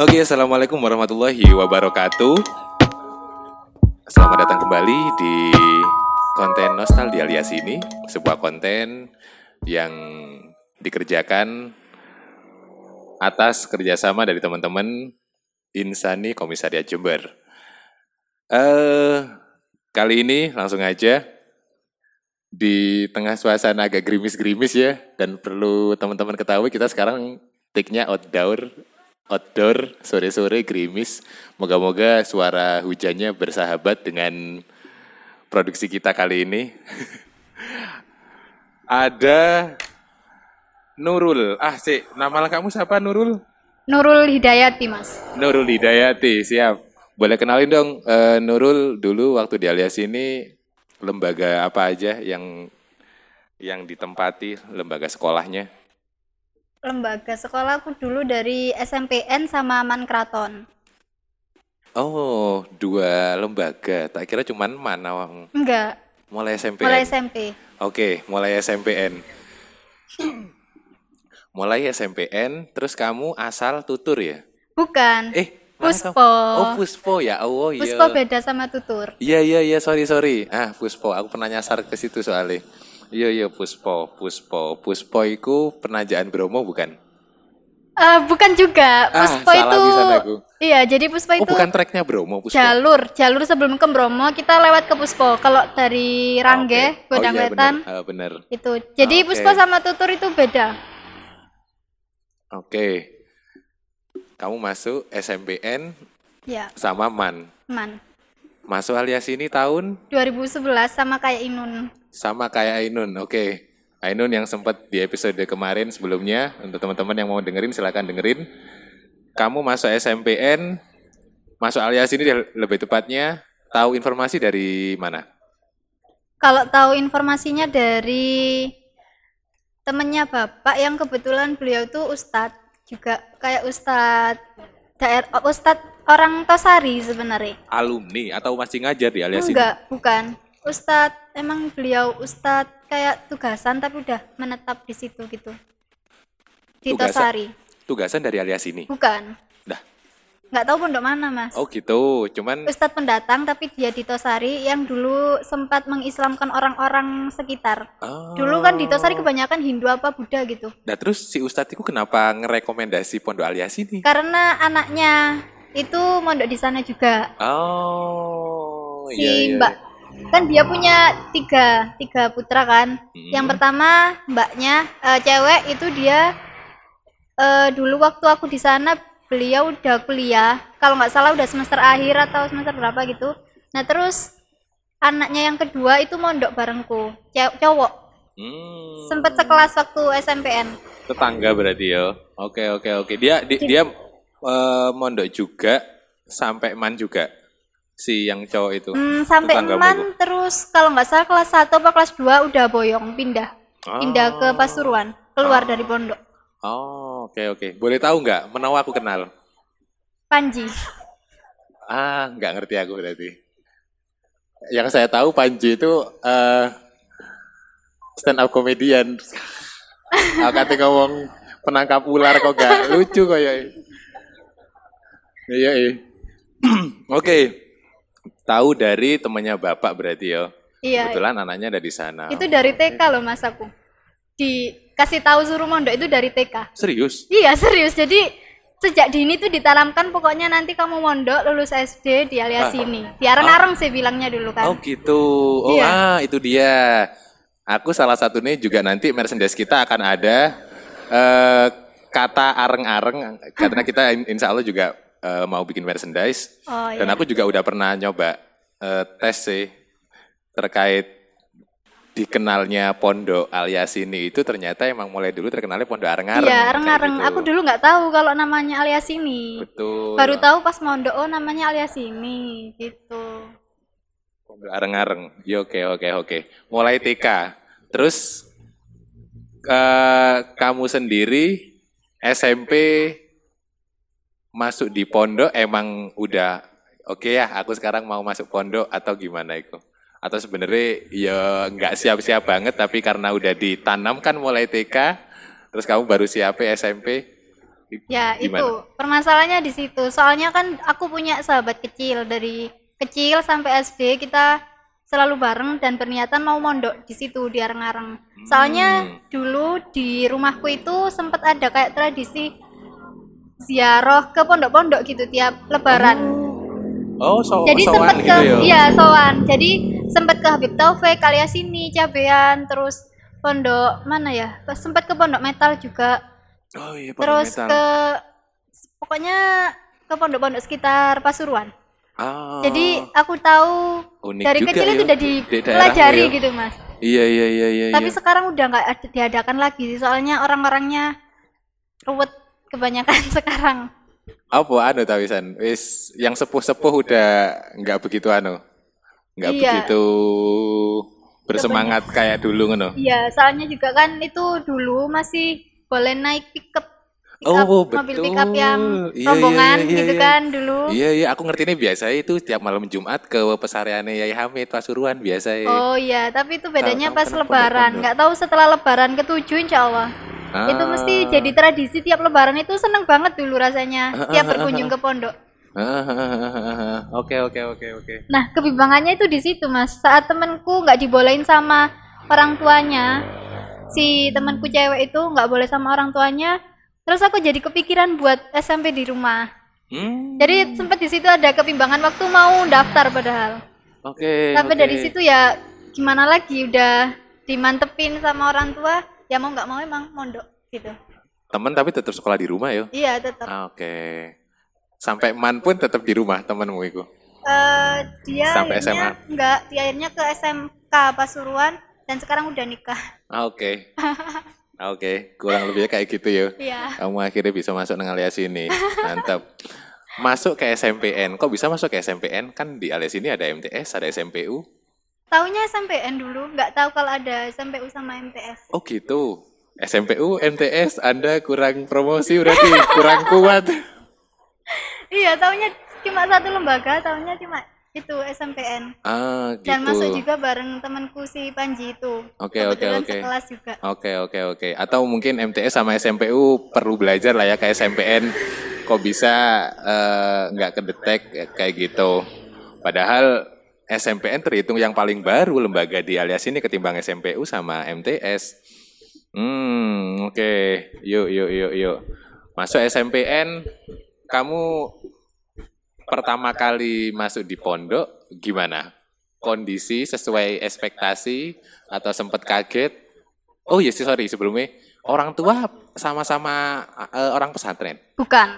Oke, assalamualaikum warahmatullahi wabarakatuh. Selamat datang kembali di konten Nostalgia alias ini, sebuah konten yang dikerjakan atas kerjasama dari teman-teman Insani Komisariat Jember. Eh, kali ini langsung aja di tengah suasana agak gerimis-gerimis ya dan perlu teman-teman ketahui kita sekarang take-nya outdoor outdoor sore-sore gerimis. Moga-moga suara hujannya bersahabat dengan produksi kita kali ini. Ada Nurul. Ah sih nama lengkapmu siapa Nurul? Nurul Hidayati, Mas. Nurul Hidayati siap. Boleh kenalin dong eh, Nurul dulu waktu di alias ini lembaga apa aja yang yang ditempati lembaga sekolahnya Lembaga sekolahku dulu dari SMPN sama Man Kraton. Oh, dua lembaga. Tak kira cuman mana Wang? Enggak, Mulai SMP. mulai SMP. Oke, mulai SMPN. mulai SMPN, terus kamu asal tutur ya? Bukan. Eh, Puspo. kamu? Oh, Puspo ya. Oh, iya. Puspo beda sama tutur. Iya, iya, iya, sorry, sorry. Ah, Puspo. Aku pernah nyasar ke situ soalnya. Iya, iya, Puspo, Puspo. Puspo itu penajaan Bromo bukan? Eh, bukan juga. Ah, Puspo salah itu. Iya, jadi Puspo Oh, itu bukan treknya Bromo, Puspo. jalur, jalur sebelum ke Bromo kita lewat ke Puspo. Kalau dari Rangge. Oh, Godang iya, Wetan bener. Ah, bener. itu. Jadi Oke. Puspo sama tutur itu beda. Oke. Kamu masuk SMPN Ya, sama MAN. man. Masuk alias ini tahun 2011 sama kayak Inun. sama kayak Ainun. Oke. Ainun yang sempat di episode kemarin sebelumnya untuk teman-teman yang mau dengerin silakan dengerin. Kamu masuk SMPN, masuk alias ini lebih tepatnya tahu informasi dari mana? Kalau tahu informasinya dari temennya bapak yang kebetulan beliau tuh ustadz juga kayak ustadz daerah ustadz orang Tosari sebenarnya. Alumni atau masih ngajar di alias ini? Enggak, bukan. Ustadz emang beliau ustadz kayak tugasan tapi udah menetap di situ gitu. Di Tugasan? Tosari. Tugasan dari alias ini. Bukan. Dah. Nggak tahu pondok mana, Mas. Oh gitu. Cuman Ustadz pendatang tapi dia di Tosari yang dulu sempat mengislamkan orang-orang sekitar. Oh. Dulu kan di Tosari kebanyakan Hindu apa Buddha gitu. Nah terus si Ustadz itu kenapa ngerekomendasi pondok alias ini? Karena anaknya itu mondok di sana juga. Oh, Si iya, iya. Mbak kan dia punya tiga tiga putra kan. Hmm. Yang pertama mbaknya eh, cewek itu dia eh, dulu waktu aku di sana beliau udah kuliah. Kalau nggak salah udah semester akhir atau semester berapa gitu. Nah terus anaknya yang kedua itu mondok barengku, cowok. Hmm, Sempet sekelas waktu SMPN. tetangga berarti ya. Oke, oke, oke. Dia di- dia eh, mondok juga sampai man juga si yang cowok itu. Hmm, sampai Tetanggamu eman itu. terus kalau nggak salah kelas 1 apa kelas 2 udah boyong pindah pindah ke Oh. Pasuruan keluar dari pondok Oh, oke, oke. Boleh tahu nggak? Menawa aku kenal. Panji Ah, nggak ngerti aku berarti. Yang saya tahu Panji itu eh stand up comedian. aku ngomong penangkap ular kok gak lucu kok ya. Iya, iya. Oke. Tahu dari temannya Bapak berarti ya. iya Kebetulan anaknya ada di sana. itu dari TK loh mas aku dikasih tahu suruh mondok itu dari TK Serius? iya serius jadi sejak dini tuh ditanamkan pokoknya nanti kamu mondok lulus SD di alias ini diareng-areng sih bilangnya dulu kan Oh gitu. Oh Iya. ah itu dia. Aku salah satunya juga nanti merchandise kita akan ada eh kata areng-areng karena kita in- insya Allah juga eh, mau bikin merchandise. oh Dan iya aku juga udah pernah nyoba eh, tes sih terkait dikenalnya pondok alias ini itu ternyata emang mulai dulu terkenalnya pondok areng-areng. iya areng-areng gitu. aku dulu nggak tahu kalau namanya alias ini Betul. baru tahu pas mondok oh namanya alias ini gitu Pondok areng-areng. Ya oke oke oke. Mulai TK. Terus eh, kamu sendiri SMP masuk di pondok emang udah oke ya aku sekarang mau masuk pondok atau gimana itu? Atau sebenarnya ya nggak siap-siap banget tapi karena udah ditanamkan mulai TK terus kamu baru siap SMP Ya Gimana? itu permasalahannya di situ. Soalnya kan aku punya sahabat kecil dari kecil sampai SD kita selalu bareng dan berniatan mau mondok di situ di Areng-Areng. Soalnya Hmm. dulu di rumahku itu sempat ada kayak tradisi ziarah ke pondok-pondok gitu tiap Lebaran. Oh, so Jadi sempat gitu ke ya. iya sowan. Jadi sempat ke Habib Taufik, Kalia sini, Cabean, terus pondok mana ya? Sempat ke pondok metal juga. Oh iya, pondok terus metal. ke pokoknya ke pondok-pondok sekitar Pasuruan. Ah, Jadi aku tahu unik dari kecil ya. itu udah Di dipelajari ya. gitu mas. Iya iya iya iya. Tapi iya. sekarang udah nggak ada- diadakan lagi, soalnya orang-orangnya ruwet kebanyakan sekarang. apa anu tawisan? Wis yang sepuh-sepuh udah nggak begitu anu. Nggak Iya. begitu bersemangat kayak dulu ngono. Iya, soalnya juga kan itu dulu masih boleh naik pickup, pickup Oh, mobil betul. pickup yang Iya, rombongan iya, iya, gitu iya. kan dulu. Iya iya, aku ngerti ini biasa itu tiap malam Jumat ke pesariannya Yai Hamid Pasuruan biasa. Oh iya, tapi itu bedanya Tahu- pas tahu lebaran. pondok-pondok. Nggak tahu setelah lebaran ketujuh insya Allah. Itu Ah. mesti jadi tradisi tiap lebaran itu seneng banget dulu rasanya tiap berkunjung ke pondok. Oke oke oke oke. Nah, kebimbangannya itu di situ, Mas. Saat temenku nggak dibolehin sama orang tuanya, si temanku cewek itu nggak boleh sama orang tuanya. Terus aku jadi kepikiran buat SMP di rumah. Hmm, Jadi sempat di situ ada kebimbangan waktu mau daftar padahal. Oke. Sampai oke. dari situ ya gimana lagi udah dimantepin sama orang tua, ya mau nggak mau emang mondok gitu. Temen tapi tetap sekolah di rumah yo. Iya, tetap. Ah, Oke. Sampai man pun tetap di rumah temenmu itu. Eh, dia Sampai akhirnya enggak, dia akhirnya ke SMK Pasuruan dan sekarang udah nikah. Ah, Oke. Ah, Oke, kurang lebihnya kayak gitu ya. Iya. Kamu akhirnya bisa masuk dengan alias ini. Mantap. Masuk ke SMPN. Kok bisa masuk ke SMPN? Kan di alias ini ada MTS, ada SMPU. Taunya SMPN dulu, nggak tahu kalau ada SMPU sama MTS. Oh gitu. SMPU, MTS, Anda kurang promosi berarti, kurang kuat. Iya, taunya cuma satu lembaga, taunya cuma itu SMPN. Ah, gitu. Dan masuk juga bareng temanku si Panji itu. Oke, oke, oke. sekelas juga. Oke oke oke. Atau mungkin MTS sama SMPU perlu belajar lah ya kayak SMPN. Kok bisa eh, nggak kedetek kayak gitu. Padahal SMPN terhitung yang paling baru lembaga di alias ini ketimbang SMPU sama MTS. Hmm oke. Yuk yuk yuk yuk. Masuk SMPN. Kamu pertama kali masuk di pondok gimana? Kondisi sesuai ekspektasi atau sempat kaget? Oh iya sih sorry sebelumnya orang tua sama-sama eh, orang pesantren. Bukan.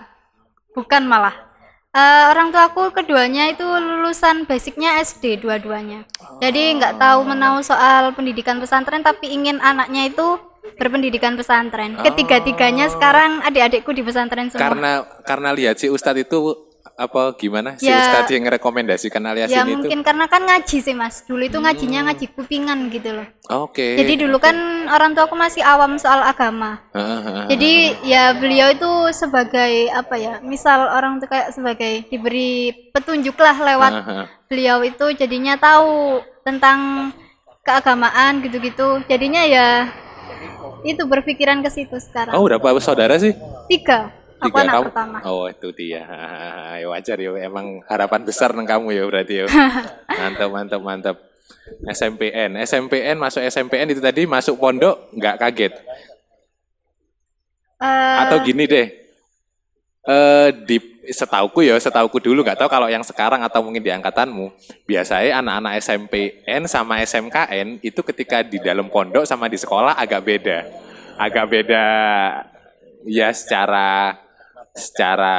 Bukan malah. Eh, orang tuaku keduanya itu lulusan basicnya SD dua-duanya. Jadi nggak tahu menau soal pendidikan pesantren tapi ingin anaknya itu berpendidikan pesantren. Ketiga-tiganya sekarang adik-adikku di pesantren semua. Karena karena lihat si Ustadz itu apa gimana si Ya. Ustadz yang merekomendasikan alias ya ini tuh. mungkin karena kan ngaji sih mas. Dulu itu ngajinya ngaji kupingan gitu loh. Oke. Jadi dulu kan orang tuaku masih awam soal agama. Jadi ya beliau itu sebagai apa ya? Misal orang tuh kayak sebagai diberi petunjuk lah lewat beliau itu jadinya tahu tentang keagamaan gitu-gitu. Jadinya ya itu berpikiran ke situ sekarang. Oh, berapa saudara sih? Tiga. Aku Tiga anak kamu? pertama. Oh, itu dia. Ya wajar ya, emang harapan besar neng kamu ya berarti ya. mantap, mantap, mantap. SMPN, SMPN masuk SMPN itu tadi masuk pondok nggak kaget? Eh, Atau gini deh, eh di setauku ya, setauku dulu nggak tahu kalau yang sekarang atau mungkin di angkatanmu, biasanya anak-anak SMPN sama SMKN itu ketika di dalam pondok sama di sekolah agak beda, agak beda ya secara secara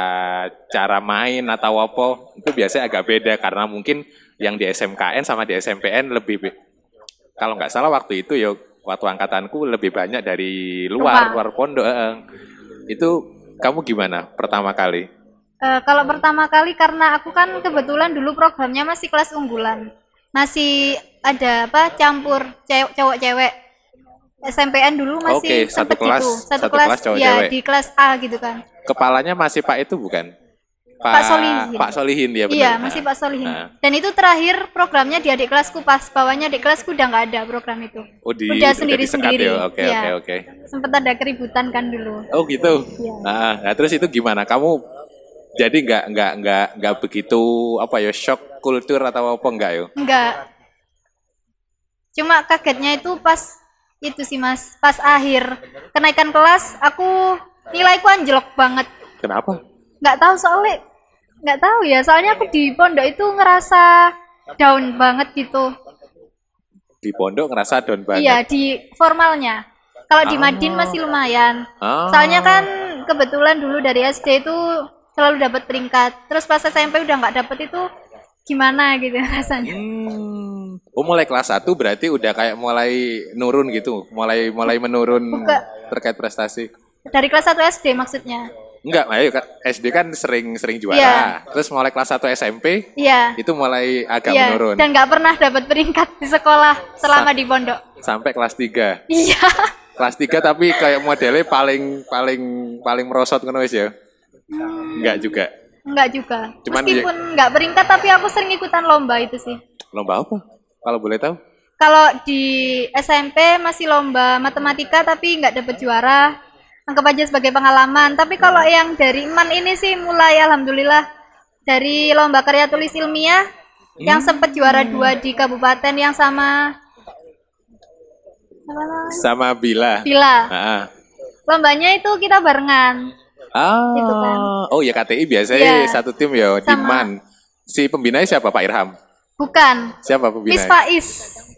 cara main atau apa itu biasanya agak beda karena mungkin yang di SMKN sama di SMPN lebih kalau nggak salah waktu itu ya waktu angkatanku lebih banyak dari luar Rumah. luar pondok itu kamu gimana pertama kali eh, kalau pertama kali karena aku kan kebetulan dulu programnya masih kelas unggulan. Masih ada apa campur cew- cowok-cewek. SMPN dulu masih Oke, satu kelas- gitu. satu kelas ya cowok-cewek. di kelas A gitu kan. kepalanya masih pak itu bukan Pak Solihin. Pak Solihin dia benar. Iya, masih Pak Solihin. Nah. Dan itu terakhir programnya di adik kelasku pas bawahnya adik kelasku udah nggak ada program itu. Oh, di, udah sendiri-sendiri. ya? Oke, Iya. oke, oke. Sempet ada keributan kan dulu. Oh gitu. Iya. Nah, nah, terus itu gimana? Kamu jadi nggak nggak nggak nggak begitu apa ya shock kultur atau apa enggak yo? Enggak. Cuma kagetnya itu pas itu sih Mas, pas akhir kenaikan kelas aku nilaiku anjlok banget. Kenapa? Nggak tahu soalnya nggak tahu ya, soalnya aku di pondok itu ngerasa down banget gitu. Di pondok ngerasa down banget. Iya, di formalnya. Kalau di Ah. Madin masih lumayan. Ah. Soalnya kan kebetulan dulu dari SD itu selalu dapat peringkat. Terus pas SMP udah nggak dapet itu gimana gitu rasanya. Hmm. Oh mulai kelas 1 berarti udah kayak mulai nurun gitu, mulai mulai menurun Buka. terkait prestasi. Dari kelas 1 SD maksudnya. Enggak, ayo SD kan sering-sering juara. Iya. Terus mulai kelas 1 SMP Iya. itu mulai agak Iya, menurun dan nggak pernah dapat peringkat di sekolah selama di pondok. sampai kelas 3. Iya. Kelas 3 tapi kayak modelnya paling paling paling merosot ngono wis ya. Enggak juga. Enggak juga. Cuman Meskipun nggak peringkat tapi aku sering ikutan lomba itu sih. Lomba apa? Kalau boleh tahu? Kalau di SMP masih lomba matematika tapi nggak dapet juara. Anggap aja sebagai pengalaman. Tapi kalau yang dari MAN ini sih mulai alhamdulillah dari lomba karya tulis ilmiah yang sempat juara dua di kabupaten yang sama? Sama Bila. Bila. Ah. Lombanya itu kita barengan. Ah. Gitu kan. Oh ya KTI biasanya Iya. satu tim ya di Sama. MAN. Si pembinanya siapa Pak Irham? Bukan. Siapa pembinanya? Miss Faiz.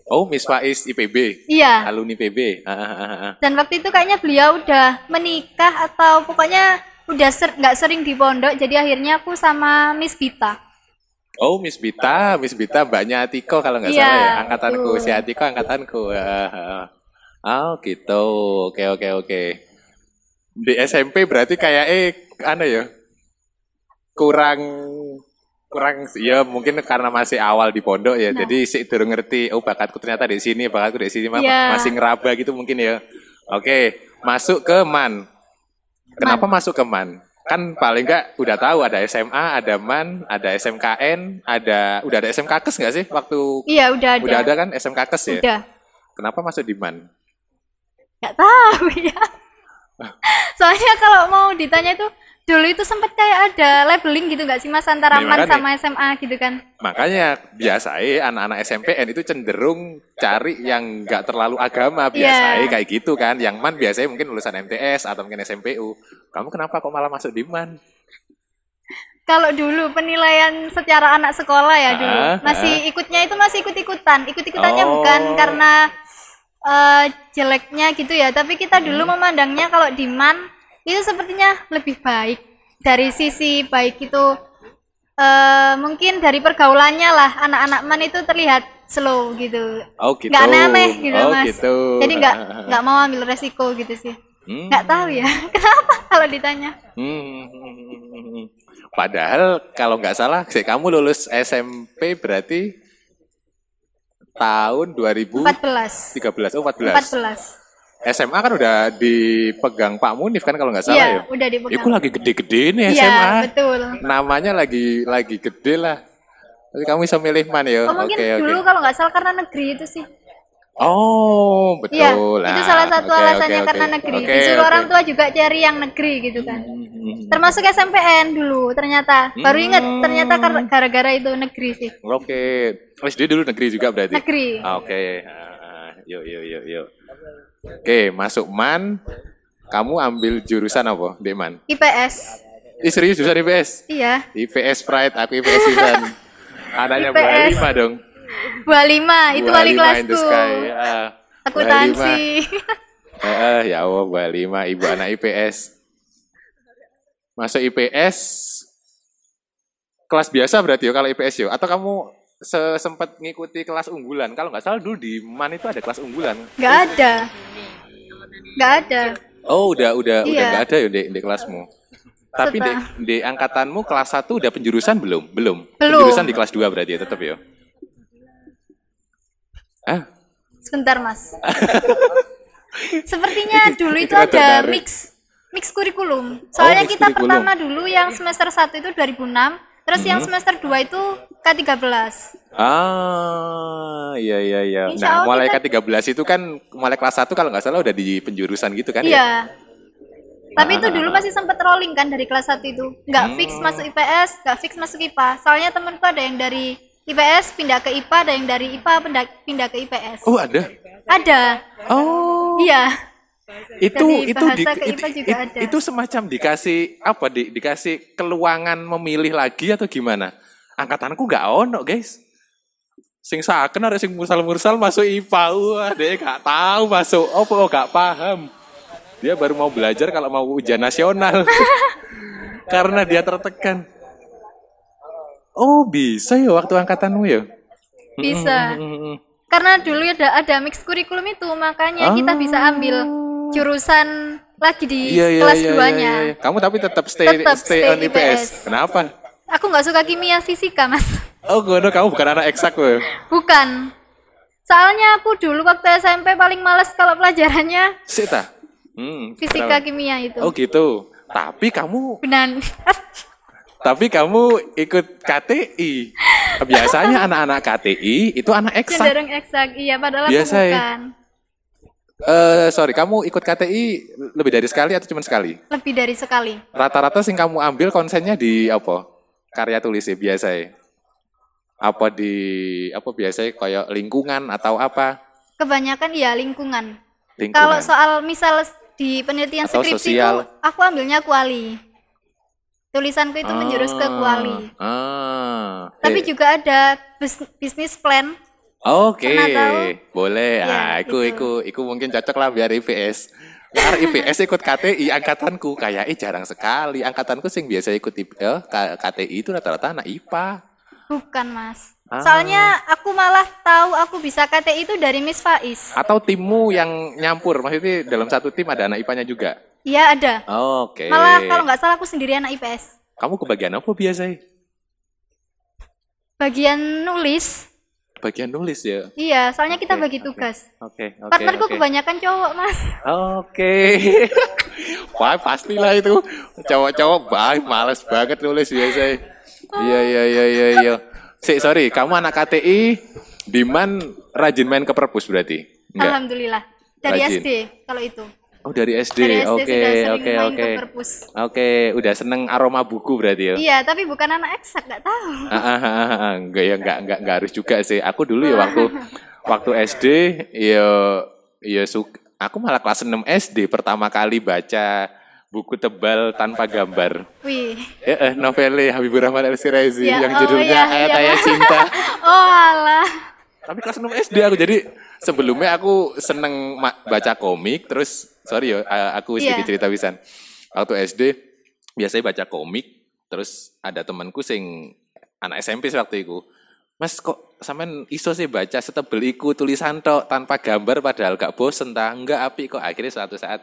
Oh, Miss Faiz IPB. Iya. Alumni PB. Ah, ah, ah. Dan waktu itu kayaknya beliau udah menikah atau pokoknya udah ser- nggak sering di pondok. Jadi akhirnya aku sama Miss Bita. Oh, Miss Bita, Miss Bita mbaknya Atiko kalau nggak Iya, salah ya. Angkatanku, betul. si Atiko angkatanku. Oh, gitu. Oke, oke, oke. Di SMP berarti kayak eh aneh ya. Kurang kurang ya mungkin karena masih awal di pondok ya. Nah. Jadi sih durung ngerti oh bakatku ternyata di sini, bakatku di sini Iya. masih ngeraba gitu mungkin ya. Oke, masuk ke MAN. Kenapa masuk ke MAN? Kan paling enggak udah tahu ada SMA, ada MAN, ada SMKN, ada udah ada SMK Kes nggak sih waktu Iya udah ada. udah ada kan SMK Kes ya? Udah. Kenapa masuk di MAN? Nggak tahu ya. Soalnya kalau mau ditanya itu dulu itu sempat kayak ada labeling gitu nggak sih mas antara MAN makanya. sama SMA gitu kan? Makanya biasanya anak-anak SMPN itu cenderung cari yang nggak terlalu agama Iya. biasanya kayak gitu kan. Yang MAN biasanya mungkin lulusan MTS atau mungkin SMPU. Kamu kenapa kok malah masuk di MAN? Kalau dulu penilaian secara anak sekolah ya dulu Ah, masih ikutnya itu masih ikut-ikutan. Ikut-ikutannya Oh. bukan karena eh, jeleknya gitu ya, tapi kita dulu Hmm. memandangnya kalau di MAN itu sepertinya lebih baik dari sisi baik itu eh, mungkin dari pergaulannya lah anak-anak MAN itu terlihat slow gitu. Oh gitu. Nggak aneh gitu oh, mas. gitu. Jadi nggak nggak mau ambil resiko gitu sih. Hmm. Nggak tahu ya kenapa kalau ditanya. Hmm. Padahal kalau nggak salah, sih, kamu lulus SMP berarti tahun 2013. 14. Oh 14. 14. SMA kan udah dipegang Pak Munif kan kalau nggak salah Iya, ya. udah dipegang. Itu lagi gede-gede nih Iya, SMA. betul. Namanya lagi lagi gede lah. Tapi kamu bisa milih mana ya? Oh, mungkin Oke, oke. dulu kalau nggak salah karena negeri itu sih. Oh, Iya, betul. itu Nah, salah satu oke, alasannya oke, karena oke. negeri. Oke, Disuruh oke. orang tua juga cari yang negeri gitu kan. Hmm, Termasuk SMPN dulu ternyata. Baru inget ternyata gara-gara itu negeri sih. Oke. SD dulu negeri juga berarti. Negeri. Ah, Oke. Ah, Yuk, yuk, yuk, yuk. Oke, masuk MAN. Kamu ambil jurusan apa, di MAN? IPS. Ih, serius jurusan IPS? Iya. IPS Pride, aku IPS jurusan. Anaknya Bu IPS. Halimah dong. 25 itu Bu wali Halimah in the kelasku. Bu Halimah. Akuntansi. Eh, ya Allah, Bu Halimah, ibu anak IPS. Masuk IPS, kelas biasa berarti ya kalau IPS ya? Atau kamu sempat ngikuti kelas unggulan? Kalau nggak salah dulu di MAN itu ada kelas unggulan. Nggak ada. Nggak ada. Oh, udah udah udah Iya. nggak ada ya di, di kelasmu. Tapi di, di angkatanmu kelas 1 udah penjurusan belum? Belum. Belum. Penjurusan di kelas 2 berarti ya tetap ya. Ah, Sebentar, Mas. Sepertinya dulu itu ada mix mix kurikulum. Soalnya mix kita kurikulum. pertama dulu yang semester 1 itu 2006, terus yang Mhm. semester 2 itu K13. Ah, iya iya iya. Insya Nah, Allah mulai kita- K13 itu kan mulai kelas 1 kalau nggak salah udah di penjurusan gitu kan ya? Iya. Tapi Ah, itu ah, dulu ah. masih sempet rolling kan dari kelas 1 itu. Nggak fix Hmm. masuk IPS, nggak fix masuk IPA. Soalnya temenku ada yang dari IPS pindah ke IPA, ada yang dari IPA pindah, pindah ke IPS. Oh, ada. Ada. Oh. Iya. Itu itu di, itu, IPA juga it- ada. itu semacam dikasih apa di, dikasih keluangan memilih lagi atau gimana? Angkatanku nggak ono guys. Sing saken ada sing mursal-mursal masuk IPA wah dia nggak tahu masuk. Apa oh, nggak paham. Dia baru mau belajar kalau mau ujian nasional. Karena dia tertekan. Oh bisa ya waktu angkatanmu ya? Bisa. Karena dulu ada ada mix kurikulum itu, makanya kita bisa ambil jurusan lagi di Iya, iya, kelas iya, duanya. iya, iya. Kamu tapi tetap stay Tetap stay, stay on IPS. IPS. Kenapa? Aku nggak suka kimia fisika, Mas. Oh, gono kamu bukan anak eksak loh. Bukan. Soalnya aku dulu waktu SMP paling males kalau pelajarannya Sita. Hmm, fisika kenapa? kimia itu. Oh gitu. Tapi kamu Benar. tapi kamu ikut KTI. Biasanya anak-anak KTI itu anak eksak. Cenderung eksak. Iya, padahal Biasa aku ya. Eh, sorry, kamu ikut KTI lebih dari sekali atau cuma sekali? Lebih dari sekali. Rata-rata sing kamu ambil konsennya di apa? Karya tulis ya biasa ya. Apa di apa biasanya kayak lingkungan atau apa? Kebanyakan ya lingkungan. Lingkungan. Kalau soal misal di penelitian Atau skripsi sosial. itu aku ambilnya kuali. Tulisanku itu menjurus ke kuali. Ah. Tapi Eh, juga ada bisnis plan. Oke, tahu? boleh. Ya, ah, iku, itu. iku, iku mungkin cocok lah biar IPS. Karena IPS ikut KTI angkatanku kayaknya jarang sekali. Angkatanku sing biasa ikut eh, KTI itu rata-rata anak IPA. Bukan, Mas. Ah. Soalnya aku malah tahu aku bisa KTI itu dari Miss Faiz. Atau timmu yang nyampur, maksudnya dalam satu tim ada anak IPA-nya juga. Iya, ada. Oke. Malah kalau nggak salah aku sendiri anak IPS. Kamu kebagian apa biasanya? Bagian nulis. Bagian nulis ya. Iya, soalnya kita bagi oke. tugas. Oke, oke. Partnerku oke. kebanyakan cowok, Mas. Oke. Wah, pastilah itu. Cowok-cowok baik, males banget nulis biasanya. Iya, iya, iya, iya, iya. Si, sorry, kamu anak KTI, Diman rajin main ke perpus berarti? Enggak. Alhamdulillah. Dari Rajin. SD kalau itu. Oh, dari SD. Oke, oke, oke. Oke, udah seneng aroma buku berarti ya? Iya, tapi bukan anak eksak, nggak tahu. Ah, ah, ah, ah. Enggak ya, enggak, enggak, enggak harus juga sih. Aku dulu ya waktu waktu SD, ya, ya suka. Aku malah kelas 6 SD pertama kali baca buku tebal tanpa gambar. Wih. Eh, eh novelnya Habibur Rahman El Sirezi Ya, yang oh, judulnya iya, Ayat iya. Ayat Cinta. Oh, alah. Tapi kelas 6 SD aku jadi sebelumnya aku seneng baca komik terus sorry ya aku Iya. sedikit cerita wisan. Waktu SD biasanya baca komik terus ada temanku sing anak SMP waktu itu. Mas kok sampean iso sih baca setebel iku tulisan tok tanpa gambar padahal gak bosen ta? Enggak api kok akhirnya suatu saat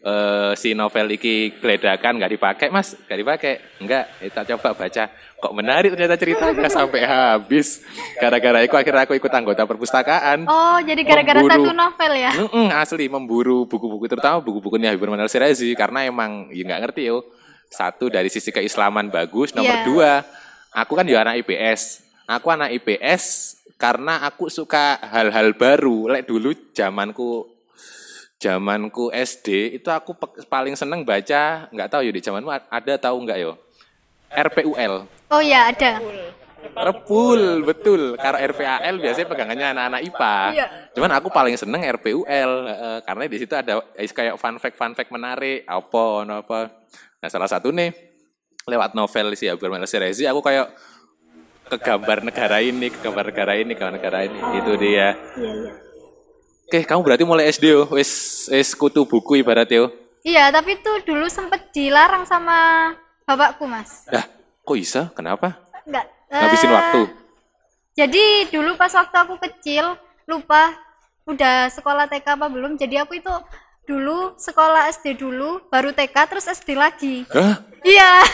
eh, si novel iki geledakan nggak dipakai mas? Nggak dipakai? Enggak kita coba baca. Kok menarik ternyata ceritanya sampai habis. Gara-gara itu akhirnya aku ikut anggota perpustakaan. Oh, jadi gara-gara Memburu. satu novel ya? Mm-mm, asli memburu buku-buku terutama buku-bukunya Habibur Rahman Sirazi karena emang ya nggak ngerti yo. Satu dari sisi keislaman bagus. Nomor Iya. dua aku kan juga anak IPS aku anak IPS karena aku suka hal-hal baru. Lek dulu zamanku zamanku SD itu aku paling seneng baca nggak tahu yo di zamanmu ada tahu nggak yo RPUL Oh ya, ada. Repul, betul. Karena RPAL biasanya pegangannya anak-anak IPA. Iya. Cuman aku paling seneng RPUL karena di situ ada kayak fun fact fun fact menarik apa apa. Nah, salah satu nih lewat novel si Abdul Manas Sirezi aku kayak ke gambar negara ini, ke gambar negara ini, ke negara ini. Itu dia. Iya, iya. Oke, kamu berarti mulai SD yo, wis wis kutu buku ibarat yo. Iya, tapi itu dulu sempet dilarang sama bapakku, Mas. Dah, kok bisa? Kenapa? Enggak. Ngabisin eh, waktu. Jadi dulu pas waktu aku kecil, lupa udah sekolah TK apa belum. Jadi aku itu dulu sekolah SD dulu, baru TK, terus SD lagi. Hah? Iya.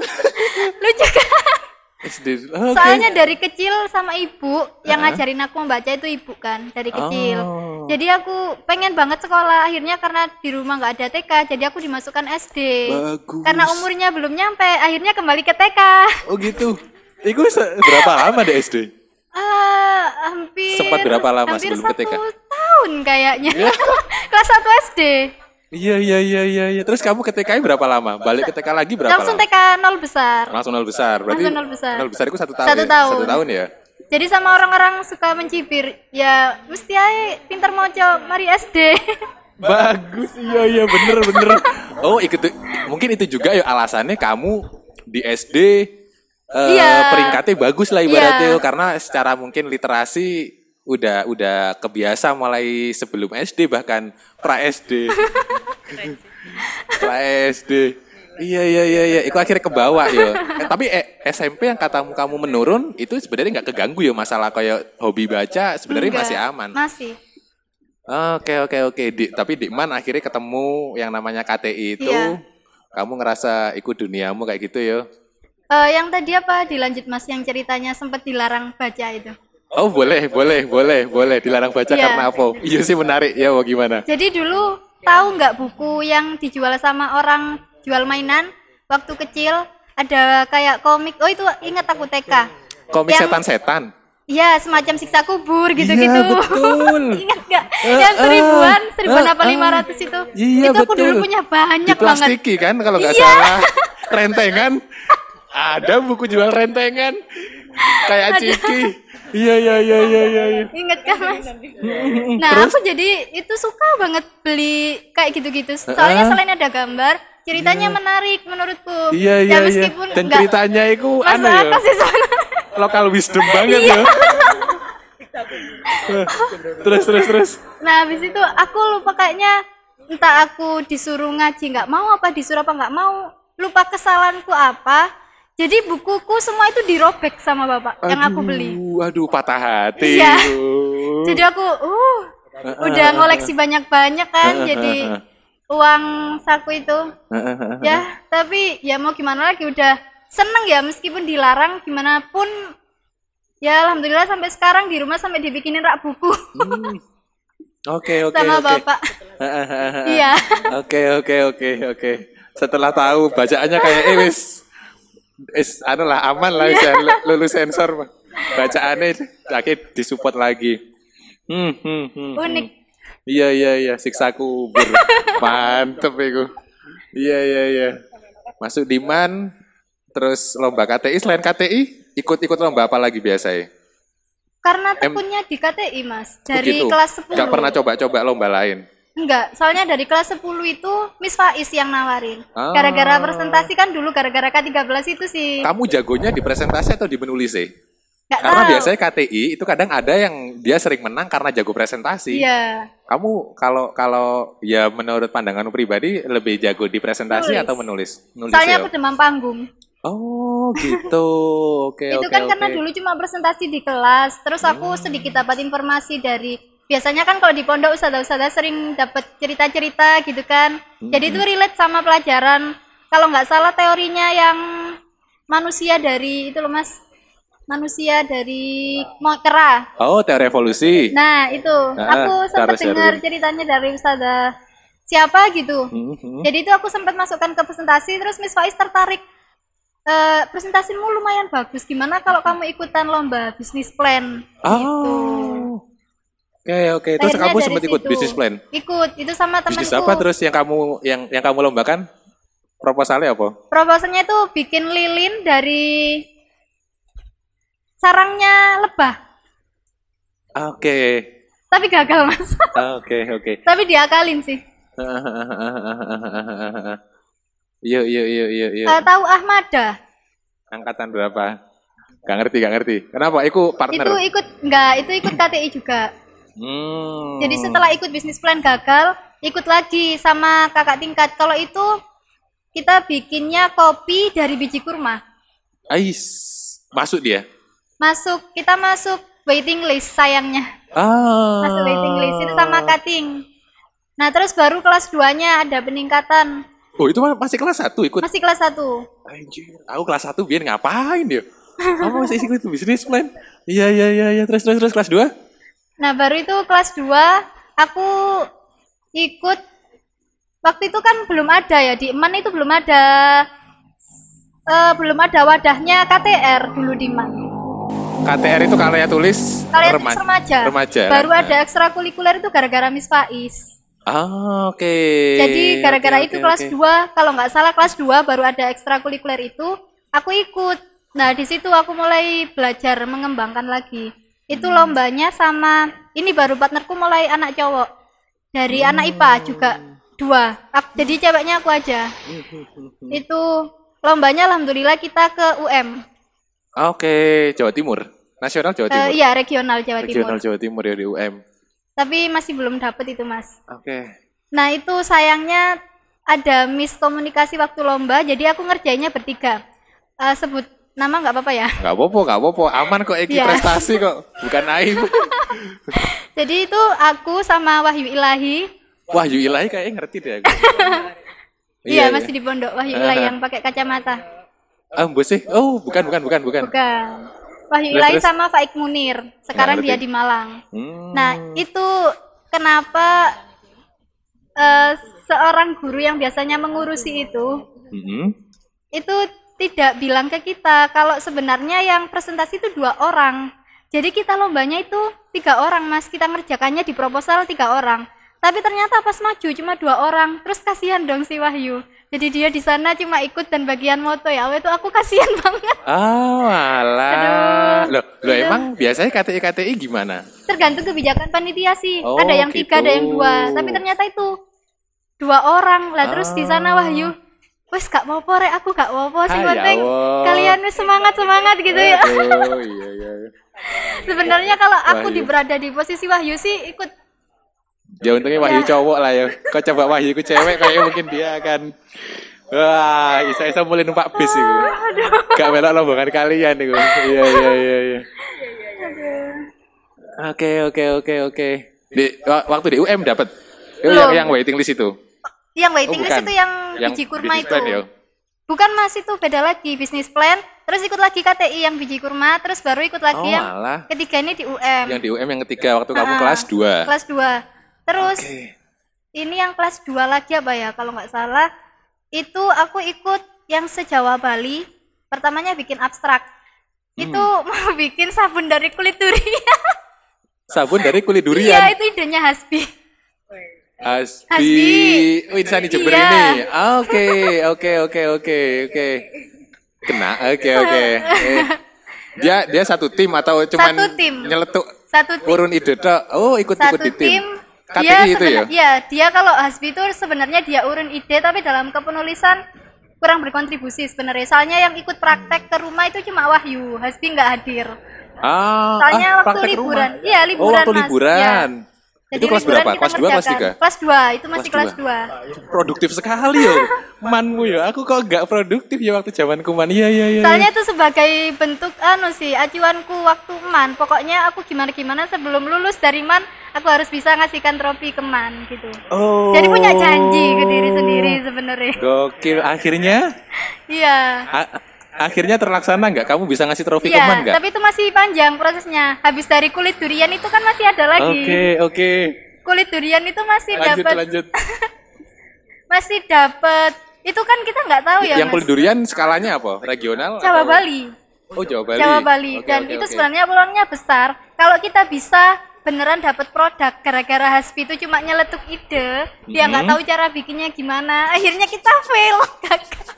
Lucu kan? SD. Oke. Soalnya dari kecil sama ibu yang ngajarin aku membaca itu ibu kan, dari kecil. Oh. Jadi aku pengen banget sekolah akhirnya karena di rumah nggak ada TK jadi aku dimasukkan SD. Bagus. Karena umurnya belum nyampe akhirnya kembali ke TK. Oh gitu. Iku berapa lama di SD? Ah, hampir Sempat berapa lama hampir sebelum ke TK? tahun kayaknya. Kelas 1 SD. Iya iya iya iya iya. Terus kamu ke TKI berapa lama? Balik ke TK lagi berapa Langsung lama? TK nol besar. Langsung nol besar. Berarti Langsung nol besar. Nol besar itu satu tahun. Satu ya? tahun. Satu tahun ya. Jadi sama orang-orang suka mencibir, ya mesti aja pinter moco, mari SD. Bagus, iya iya bener bener. Oh ikut mungkin itu juga ya alasannya kamu di SD eh, Iya. peringkatnya bagus lah ibaratnya Iya. karena secara mungkin literasi udah udah kebiasa mulai sebelum SD bahkan pra SD. pra SD. Iya iya iya iya, itu akhirnya kebawa ya. Eh, tapi eh, SMP yang katamu kamu menurun itu sebenarnya nggak keganggu ya masalah kayak hobi baca sebenarnya Enggak, masih aman. Masih. Oke oke oke. Di, tapi Dikman akhirnya ketemu yang namanya KTI itu. Iya. Kamu ngerasa ikut duniamu kayak gitu ya? Eh, yang tadi apa dilanjut mas yang ceritanya sempat dilarang baca itu. Oh boleh boleh boleh boleh dilarang baca Iya. karena apa? Iya sih menarik ya. Mau gimana? Jadi dulu tahu nggak buku yang dijual sama orang jual mainan waktu kecil ada kayak komik. Oh itu ingat aku TK. Komik setan-setan. Iya semacam siksa kubur gitu-gitu. Iya betul. ingat nggak? Eh, yang eh, seribuan, seribuan eh, apa lima ratus itu? Iya itu aku betul. dulu punya banyak banget. Diplastiki kan kalau nggak Iya. salah. Rentengan. Ada buku jual rentengan. Kayak Ciki. Iya iya iya iya iya. iya. Ingat kan mas? Nah aku jadi itu suka banget beli kayak gitu-gitu. Soalnya selain ada gambar, ceritanya menarik menurutku. Iya iya ya, iya. meskipun Dan nggak ceritanya itu anu ya. sih. Lokal wisdom banget Iya. ya. terus terus terus. Nah habis itu aku lupa kayaknya entah aku disuruh ngaji nggak mau apa disuruh apa nggak mau lupa kesalahanku apa jadi bukuku semua itu dirobek sama bapak yang aku beli. Aduh, Aduh, patah hati. Iya. Aduh. jadi aku uh udah ngoleksi banyak-banyak kan jadi uang saku itu. Ya tapi ya mau gimana lagi udah seneng ya meskipun dilarang gimana pun. Ya alhamdulillah sampai sekarang di rumah sampai dibikinin rak buku. Oke, oke, sama oke. bapak. Iya. Oke, oke, oke, oke. Setelah tahu bacaannya kayak eh wis wis anu lah aman lah bisa lulus sensor mah. Bacaannya sakit disupport lagi. Hmm, hmm, hmm. unik Iya, iya, iya, siksa kubur. Mantep itu. Iya, iya, iya. Masuk diman terus lomba KTI selain KTI ikut-ikut lomba apa lagi biasanya? karena tekunnya di KTI mas dari Begitu. kelas 10 Nggak pernah coba-coba lomba lain. Enggak soalnya dari kelas 10 itu Miss Faiz yang nawarin Ah. gara-gara presentasi kan dulu gara-gara K13 itu sih Kamu jagonya di presentasi atau di menulis sih? nggak Karena tahu biasanya KTI itu kadang ada yang dia sering menang karena jago presentasi. iya Kamu kalau kalau ya menurut pandanganmu pribadi lebih jago di presentasi Nulis. atau menulis? Nulis soalnya ya? aku demam panggung Oh gitu. Oke itu oke kan oke. karena dulu cuma presentasi di kelas terus aku sedikit dapat informasi dari biasanya kan kalau di pondok ustazah-ustazah sering dapat cerita-cerita gitu kan. Jadi itu relate sama pelajaran. Kalau nggak salah teorinya yang manusia dari itu loh mas manusia dari kera. Oh teori evolusi. nah itu. Ah, aku sempat dengar ceritanya dari ustazah siapa gitu. Mhm. jadi itu aku sempat masukkan ke presentasi terus Miss Faiz tertarik. Eh presentasimu lumayan bagus. Gimana kalau kamu ikutan lomba bisnis plan? Gitu Oke oke. Terus Akhirnya kamu sempat ikut bisnis plan. ikut itu sama temanku Bisnis apa terus yang kamu yang yang kamu lombakan? Proposalnya apa? proposalnya itu bikin lilin dari sarangnya lebah Oke. tapi gagal mas Oke oke. tapi diakalin sih Iya iya iya iya iya. Eh, tahu Ahmada Angkatan berapa? Gak ngerti gak ngerti. Kenapa? Iku itu partner. ikut enggak itu ikut KTI juga Hmm. Jadi setelah ikut bisnis plan gagal, ikut lagi sama kakak tingkat. Kalau itu kita bikinnya kopi dari biji kurma. Ais. Masuk dia. Masuk, kita masuk waiting list sayangnya. Ah. Masuk waiting list itu sama cutting. Nah, terus baru kelas 2-nya ada peningkatan. Oh, itu masih kelas 1 ikut. Masih kelas 1. Anjir, aku kelas 1 biar ngapain dia? Apa masih ikut bisnis plan? Iya iya iya iya terus terus terus kelas 2? Nah, baru itu kelas 2 aku ikut waktu itu kan belum ada ya di Eman itu belum ada eh, belum ada wadahnya KTR dulu di Eman. KTR itu karya tulis Kalian rema- remaja. Remaja. Baru ada ekstrakurikuler itu gara-gara Miss Faiz. Ah, oke. Jadi gara-gara Oke, itu oke, kelas oke. 2, kalau nggak salah kelas 2 baru ada ekstrakurikuler itu, aku ikut. Nah, di situ aku mulai belajar mengembangkan lagi. Itu Hmm. lombanya sama ini baru partnerku mulai anak cowok. Dari Hmm. anak IPA juga dua. Jadi ceweknya aku aja. Hmm. Itu lombanya alhamdulillah kita ke UM. Oke, Jawa Timur. Nasional Jawa Eh, Timur. iya, regional Jawa Regional Timur. Jawa Timur ya di UM. Tapi masih belum dapet itu, Mas. Oke. Nah itu sayangnya ada miskomunikasi waktu lomba, jadi aku ngerjainnya bertiga. Eh, sebut nama nggak apa-apa ya. Nggak apa-apa, nggak apa-apa. Aman kok Eki Iya. prestasi kok. Bukan aib. Jadi itu aku sama Wahyu Ilahi. Wahyu Ilahi kayaknya ngerti deh aku. Iya, masih di pondok Wahyu Ilahi Ah. yang pakai kacamata. Ah, sih. Oh, bukan, bukan, bukan, bukan. Bukan. Wahyu Terus, Ilahi terus? sama Faik Munir. Sekarang dia di Malang. Hmm. Nah itu kenapa eh, seorang guru yang biasanya mengurusi itu Mhm. itu tidak bilang ke kita kalau sebenarnya yang presentasi itu dua orang. Jadi kita lombanya itu tiga orang mas, kita ngerjakannya di proposal tiga orang. Tapi ternyata pas maju cuma dua orang, terus kasihan dong si Wahyu. Jadi dia di sana cuma ikut dan bagian moto ya, itu aku kasihan banget. Oh, alah. Aduh, Loh, loh itu- emang biasanya KTI KTI gimana? Tergantung kebijakan panitia sih. Oh, ada yang tiga, ada yang gitu. dua. Tapi ternyata itu dua orang lah. Terus di sana Ah. Wahyu, wes gak mau rek, aku gak mau Ah, ya penting Allah. kalian wes semangat semangat gitu ya. Aduh, iya, iya. Sebenarnya kalau aku Wahyu. di berada di posisi Wahyu sih ikut Ya untungnya Wahyu Ya. cowok lah ya. Kau coba Wahyu ku cewek kayaknya mungkin dia akan Wah, isa-isa mulai numpak bis itu. Gak melok rombongan kalian itu. Iya, iya, iya, iya. Oke, oke, oke, oke. Di wa- waktu di UM dapat. Oh, yang, yang waiting list itu. Yang waiting Oh, list itu yang, Yang biji kurma itu. plan ya? Bukan Mas itu beda lagi bisnis plan, terus ikut lagi KTI yang biji kurma, terus baru ikut lagi Oh, yang malah. ketiga ini di UM. Yang di UM yang ketiga waktu kamu Ah, kelas 2. Kelas 2. Terus Oke. ini yang kelas 2 lagi apa ya kalau nggak salah itu aku ikut yang sejawa Bali pertamanya bikin abstrak itu Hmm. mau bikin sabun dari kulit durian Sabun dari kulit iya durian. itu idenya Hasbi Asbi. Hasbi. Oh, Insani Jember Iya. ini. Oke, oke, oke, oke, oke. Kena. Oke, oke. Eh, Dia dia satu tim atau cuman Satu tim. nyeletuk satu tim urun ide tok. Oh, ikut-ikut di tim. tim KTI dia itu ya? iya, dia kalau Hasbi itu sebenarnya dia urun ide tapi dalam kepenulisan kurang berkontribusi sebenarnya soalnya yang ikut praktek ke rumah itu cuma Wahyu Hasbi nggak hadir Ah, Soalnya ah, waktu liburan. rumah. Iya, Oh, liburan, waktu Mas. liburan. Jadi itu kelas berapa? Kelas 2 kelas ngerjakan. 3? Kelas 2, itu masih Kelas kelas 2. Produktif sekali ya. Manmu ya. Aku kok nggak produktif ya waktu zamanku man. Iya, iya, iya. Soalnya itu sebagai bentuk anu sih, acuanku waktu man. Pokoknya aku gimana-gimana sebelum lulus dari man, aku harus bisa ngasihkan trofi ke man gitu. Oh. Jadi punya janji ke diri sendiri sebenarnya. Gokil. Akhirnya Iya. Akhirnya terlaksana nggak? Kamu bisa ngasih trofi ke man Iya, nggak? tapi itu masih panjang prosesnya. Habis dari kulit durian itu kan masih ada lagi. Oke, oke. Kulit durian itu masih Lanjut, dapat lanjut. masih dapat. Itu kan kita nggak tahu ya, Yang Mas. kulit durian skalanya apa? Regional? Jawa atau- Bali. Oh, Jawa Bali. Jawa Bali Oke, dan oke, itu oke. sebenarnya peluangnya besar kalau kita bisa beneran dapat produk gara-gara Hasbi itu cuma nyeletuk ide dia nggak Mhm. tahu cara bikinnya gimana akhirnya kita fail gagal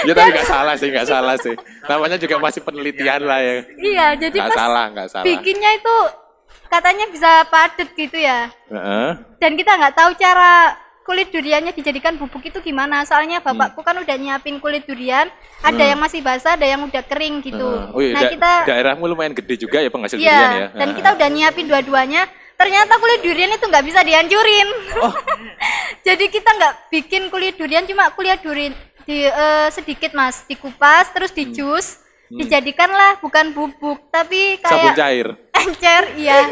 Ya tapi nggak salah sih, nggak salah sih. Namanya juga masih penelitian lah ya. iya jadi Nggak pas salah, nggak salah. bikinnya itu katanya bisa padat gitu ya Heeh. dan kita nggak tahu cara kulit duriannya dijadikan bubuk itu gimana soalnya bapakku kan udah nyiapin kulit durian ada yang masih basah ada yang udah kering gitu Heeh. Oh iya, nah da- kita daerahmu lumayan gede juga ya penghasil Iya, durian ya. dan kita udah nyiapin dua-duanya. Ternyata kulit durian itu nggak bisa dihancurin. Oh. Jadi kita nggak bikin kulit durian, cuma kulit durian di eh, sedikit mas, dikupas terus dijus, dijadikanlah bukan bubuk, tapi Hmm. sabun kayak cair. encer, iya.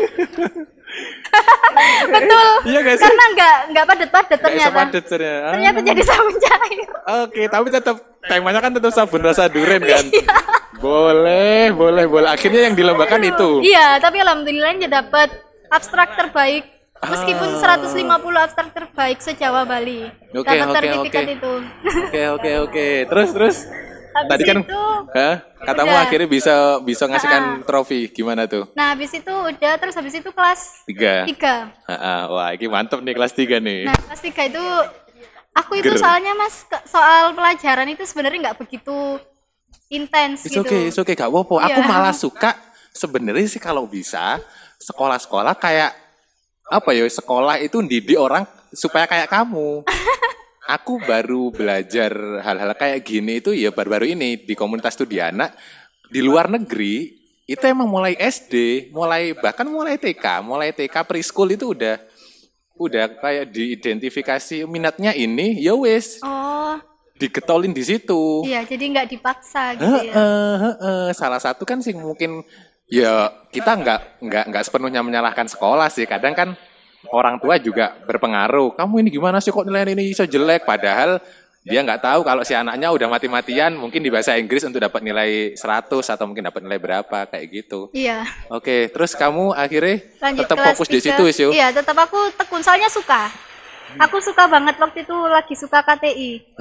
Betul. Iya nggak sih? Karena nggak nggak padat-padat Nggak bisa ternyata. padat ternyata. Ah. Ternyata jadi sabun cair. Oke, tapi tetap temanya kan tetap sabun rasa durian kan. Iya. boleh, boleh, boleh. Akhirnya yang dilombakan itu. Iya, tapi alhamdulillahnya dapat abstrak terbaik Meskipun Ah. 150 abstrak terbaik se-Jawa Bali. Oke, Dapat oke, sertifikat oke. itu. Oke oke oke. Terus terus. Habis Tadi kan, itu, Hah? katamu udah. akhirnya bisa bisa ngasihkan trofi. Gimana tuh? nah habis itu udah terus habis itu kelas Tiga. 3. Ah, ah. Wah, ini mantep nih kelas tiga nih. Nah, kelas 3 itu aku itu Ger. soalnya Mas soal pelajaran itu sebenarnya nggak begitu intens It's gitu. okay, it's okay, gak apa-apa. Aku Iya. malah suka sebenarnya sih kalau bisa sekolah-sekolah kayak apa ya sekolah itu didik orang supaya kayak kamu. Aku baru belajar hal-hal kayak gini itu ya baru-baru ini di komunitas studi anak di luar negeri itu emang mulai SD, mulai bahkan mulai TK, mulai TK preschool itu udah udah kayak diidentifikasi minatnya ini ya wes Oh, digetolin di situ. iya jadi nggak dipaksa gitu ya. Heeh. Salah satu kan sih mungkin ya kita nggak nggak nggak sepenuhnya menyalahkan sekolah sih. Kadang kan orang tua juga berpengaruh. Kamu ini gimana sih kok nilai ini bisa jelek? Padahal dia nggak tahu kalau si anaknya udah mati-matian mungkin di bahasa Inggris untuk dapat nilai 100 atau mungkin dapat nilai berapa kayak gitu. Iya. Oke, terus kamu akhirnya Lanjut tetap fokus di tiga. situ, Isyu? Iya, tetap aku tekun soalnya suka. Aku suka banget waktu itu lagi suka KTI.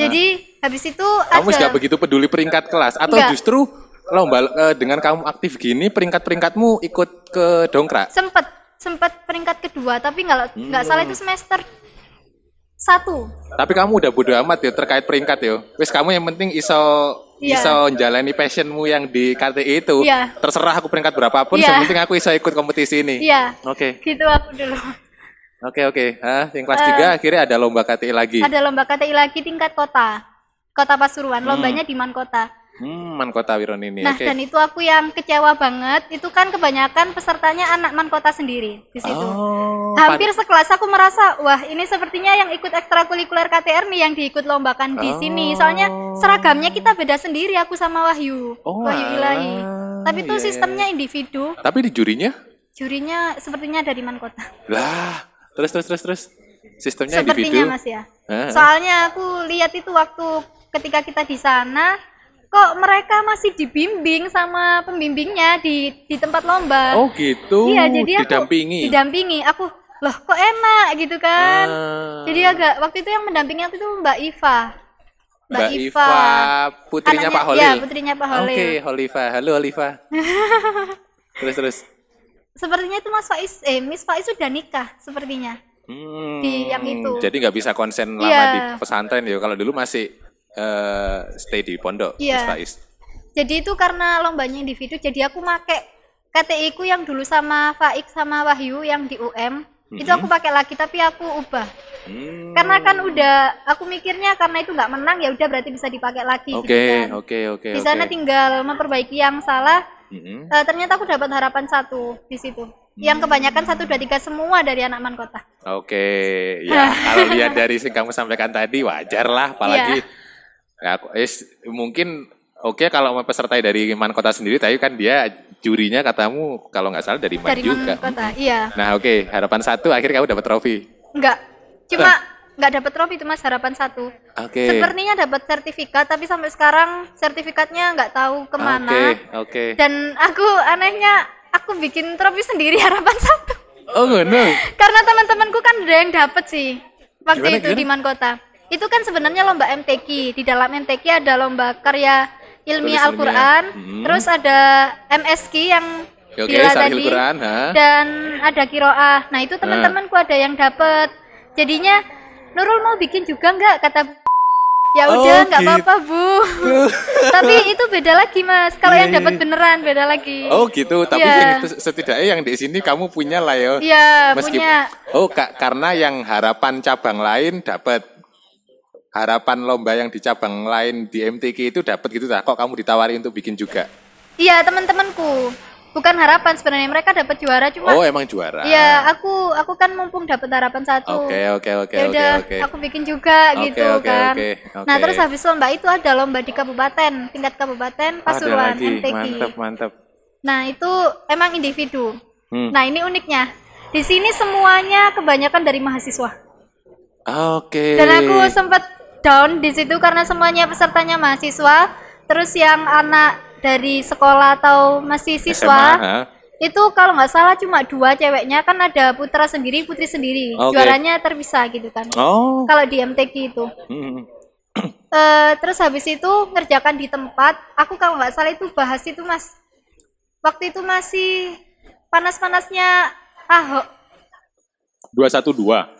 Jadi habis itu Kamu nggak begitu peduli peringkat kelas atau Nggak. justru lomba eh, dengan kamu aktif gini peringkat-peringkatmu ikut ke dongkrak? sempet sempet peringkat kedua tapi nggak nggak Hmm. salah itu semester satu Tapi kamu udah bodo amat ya terkait peringkat ya. Wis kamu yang penting iso Iya. iso jalani passionmu yang di KTI itu. Iya. Terserah aku peringkat berapapun, Iya. yang penting aku iso ikut kompetisi ini. iya Oke, gitu aku dulu oke, oke. Ah, yang kelas Eh, 3 akhirnya ada lomba KTI lagi. ada lomba KTI lagi tingkat kota kota Pasuruan lombanya di Man Kota Hmm, Man Kota Wiron ini. nah Oke. dan itu aku yang kecewa banget itu kan kebanyakan pesertanya anak Man Kota sendiri di situ Oh, hampir sekelas aku merasa wah ini sepertinya yang ikut ekstrakurikuler KTR nih yang diikut lombakan di Oh. sini soalnya seragamnya kita beda sendiri aku sama Wahyu Oh, Wahyu Ilahi tapi itu Iya, iya, sistemnya individu Tapi di jurinya? jurinya sepertinya dari Man Kota Lah, terus terus terus terus. Sistemnya sepertinya individu. mas ya Heeh. soalnya aku lihat itu waktu ketika kita di sana kok mereka masih dibimbing sama pembimbingnya di di tempat lomba Oh, gitu. iya jadi aku didampingi. didampingi aku loh kok enak gitu kan Ah. jadi agak waktu itu yang mendampingi aku itu Mbak Iva Mbak Iva, putrinya Anaknya- Pak Holil. ya, putrinya Pak Holil. Oke, Holiva. Halo Holiva. terus terus. sepertinya itu Mas Faiz eh Miss Faiz sudah nikah sepertinya Hmm, Di yang itu. Jadi nggak bisa konsen lama Iya. di pesantren ya. Kalau dulu masih eh, stay di pondok. Mas Faiz. jadi itu karena lombanya individu jadi aku make KTI ku yang dulu sama Faik sama Wahyu yang di UM itu aku pakai lagi tapi aku ubah Hmm. karena kan udah aku mikirnya karena itu nggak menang ya udah berarti bisa dipakai lagi Oke, gitu kan. oke, oke, di sana oke. tinggal memperbaiki yang salah Mm-mm. Eh, ternyata aku dapat harapan satu di situ yang kebanyakan satu dua tiga semua dari anak man kota Oke, ya kalau lihat dari yang kamu sampaikan tadi wajar lah, apalagi Iya. Ya, aku, is, mungkin oke kalau mau peserta dari Man Kota sendiri, tapi kan dia jurinya katamu kalau nggak salah dari Man dari juga. man kota iya Nah oke, harapan satu akhirnya kamu dapat trofi. enggak cuma nggak dapat trofi itu mas harapan satu Oke. sepertinya dapat sertifikat tapi sampai sekarang sertifikatnya nggak tahu Oke, ke mana oke. dan aku anehnya aku bikin trofi sendiri harapan satu Oh no. karena teman-temanku kan ada yang dapat sih waktu Gimana, itu gimana? di Man Kota itu kan sebenarnya lomba MTQ di dalam MTQ ada lomba karya ilmiah Al-Quran. Hmm. terus ada MSQ yang Oke, Bila tadi Quran, ha? dan ada kiroah nah itu teman-temanku ada yang dapat jadinya Nurul mau bikin juga nggak kata ya Oh, udah nggak gitu. apa-apa bu tapi itu beda lagi mas kalau Iya, yang dapat iya. beneran beda lagi Oh gitu, tapi Iya. yang itu setidaknya yang di sini kamu punya lah ya. Iya, Meskip- punya Oh, Kak, karena yang harapan cabang lain dapat harapan lomba yang di cabang lain di MTQ itu dapat gitu tak? Kok kamu ditawari untuk bikin juga? Iya teman-temanku, bukan harapan sebenarnya mereka dapat juara cuma Oh, emang juara. Iya aku aku kan mumpung dapat harapan satu. Oke, oke, oke, ya oke, udah oke. aku bikin juga Oke, gitu oke, kan. oke, Nah oke. terus habis lomba itu ada lomba di kabupaten tingkat kabupaten Pasuruan lagi, MTQ. mantap, mantap. Nah itu emang individu. Hmm. Nah ini uniknya di sini semuanya kebanyakan dari mahasiswa. Oke. Dan aku sempat down di situ karena semuanya pesertanya mahasiswa. Terus yang anak dari sekolah atau masih SMA, siswa ha? itu kalau nggak salah cuma dua ceweknya kan ada putra sendiri putri sendiri Oke. juaranya terpisah gitu kan Oh. kalau di MTQ itu Hmm. Eh, terus habis itu ngerjakan di tempat aku kalau nggak salah itu bahas itu mas waktu itu masih panas-panasnya Ahok Dua satu dua.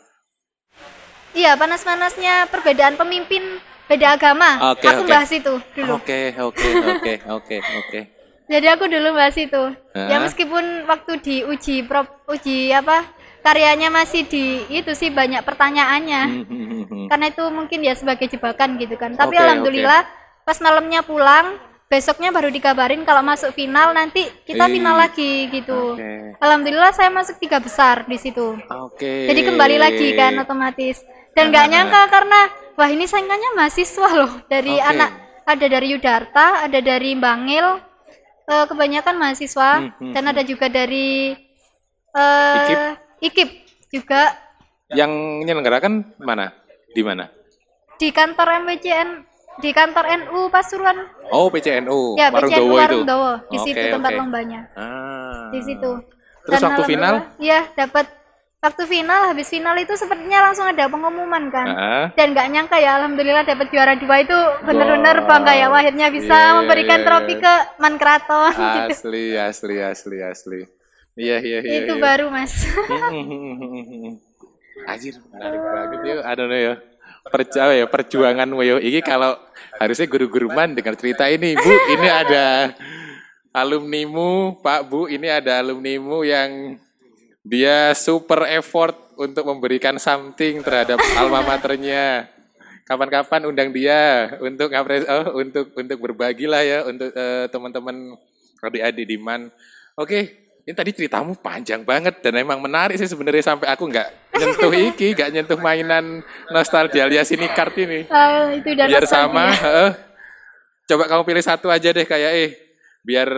Iya panas-panasnya perbedaan pemimpin beda agama. Oke, aku oke. bahas itu dulu. Oke oke oke oke oke. jadi aku dulu bahas itu. Ya Hah? meskipun waktu di uji prop uji apa karyanya masih di itu sih banyak pertanyaannya. Hmm, hmm, hmm, karena itu mungkin ya sebagai jebakan gitu kan. Tapi Oke, alhamdulillah pas malamnya pulang besoknya baru dikabarin kalau masuk final nanti kita Ih, final lagi gitu. Oke. alhamdulillah saya masuk tiga besar di situ. Oke. jadi kembali lagi kan otomatis dan nggak nyangka karena wah ini saingannya mahasiswa loh dari Oke. anak ada dari Yudarta ada dari Bangil eh, kebanyakan mahasiswa Hmm, hmm, dan ada juga dari eh Ikip? Ikip juga Yang menyelenggarakan mana? Di mana? di kantor MWCN di kantor NU Pasuruan Oh PCNU. ya Warung PCNU Dowo itu. Warung Dowo di situ Oke, tempat oke. lombanya Ah. di situ Terus Dan waktu final? iya dapat waktu final habis final itu sepertinya langsung ada pengumuman kan Ah. dan nggak nyangka ya alhamdulillah dapat juara dua itu bener-bener Wow. bangga ya akhirnya bisa Iya, iya, memberikan iya, trofi iya. ke Mankraton gitu Asli asli asli asli. Iya iya iya. itu iya. baru mas Anjir, menarik banget ya. Aduh ya. Percaya ya perjuanganmu yo. Ini kalau harusnya guru-guru man dengar cerita ini, Bu, ini ada alumnimu, Pak Bu, ini ada alumnimu yang dia super effort untuk memberikan something terhadap alma maternya. Kapan-kapan undang dia untuk ngapres oh, untuk untuk berbagi lah ya untuk eh, teman-teman adik-adik di man. Oke, ini tadi ceritamu panjang banget dan emang menarik sih sebenarnya sampai aku nggak nyentuh iki, nggak nyentuh mainan nostalgia alias ini kart ini. Itu udah Biar sama, heeh. Coba kamu pilih satu aja deh kayak eh biar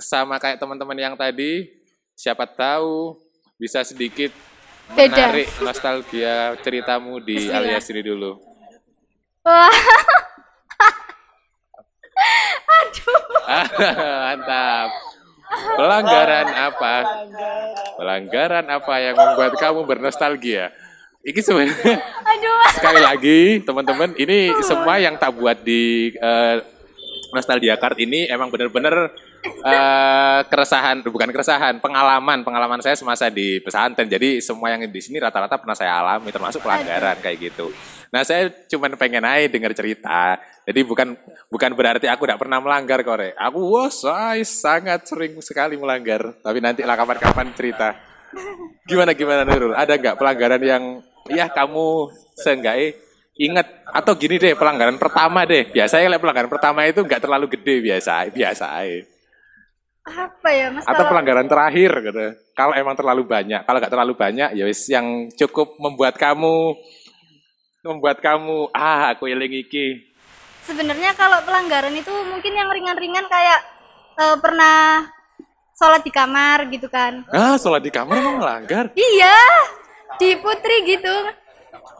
sama kayak teman-teman yang tadi. Siapa tahu bisa sedikit Beda. menarik nostalgia ceritamu di Bismillah. alias ini dulu. Wah, Mantap. Pelanggaran apa? Pelanggaran apa yang membuat kamu bernostalgia? Ini sebenarnya aduh sekali lagi teman-teman ini semua yang tak buat di eh, nostalgia card ini emang bener-bener eh, keresahan bukan keresahan pengalaman pengalaman saya semasa di pesantren. Jadi semua yang di sini rata-rata pernah saya alami termasuk pelanggaran kayak gitu. Nah saya cuman pengen aja dengar cerita. Jadi bukan bukan berarti aku tidak pernah melanggar kore. Aku wah saya sangat sering sekali melanggar. Tapi nanti lah kapan-kapan cerita. Gimana gimana Nurul? Ada nggak pelanggaran yang ya kamu seenggaknya ingat? Atau gini deh pelanggaran pertama deh. Biasanya pelanggaran pertama itu nggak terlalu gede biasa biasa apa ya mas? Atau kalau pelanggaran terakhir gitu. Kalau emang terlalu banyak kalau nggak terlalu banyak ya wis yang cukup membuat kamu membuat kamu ah aku eling iki. Sebenarnya kalau pelanggaran itu mungkin yang ringan-ringan kayak eh, pernah sholat di kamar gitu kan. Ah sholat di kamar emang melanggar? Iya di putri gitu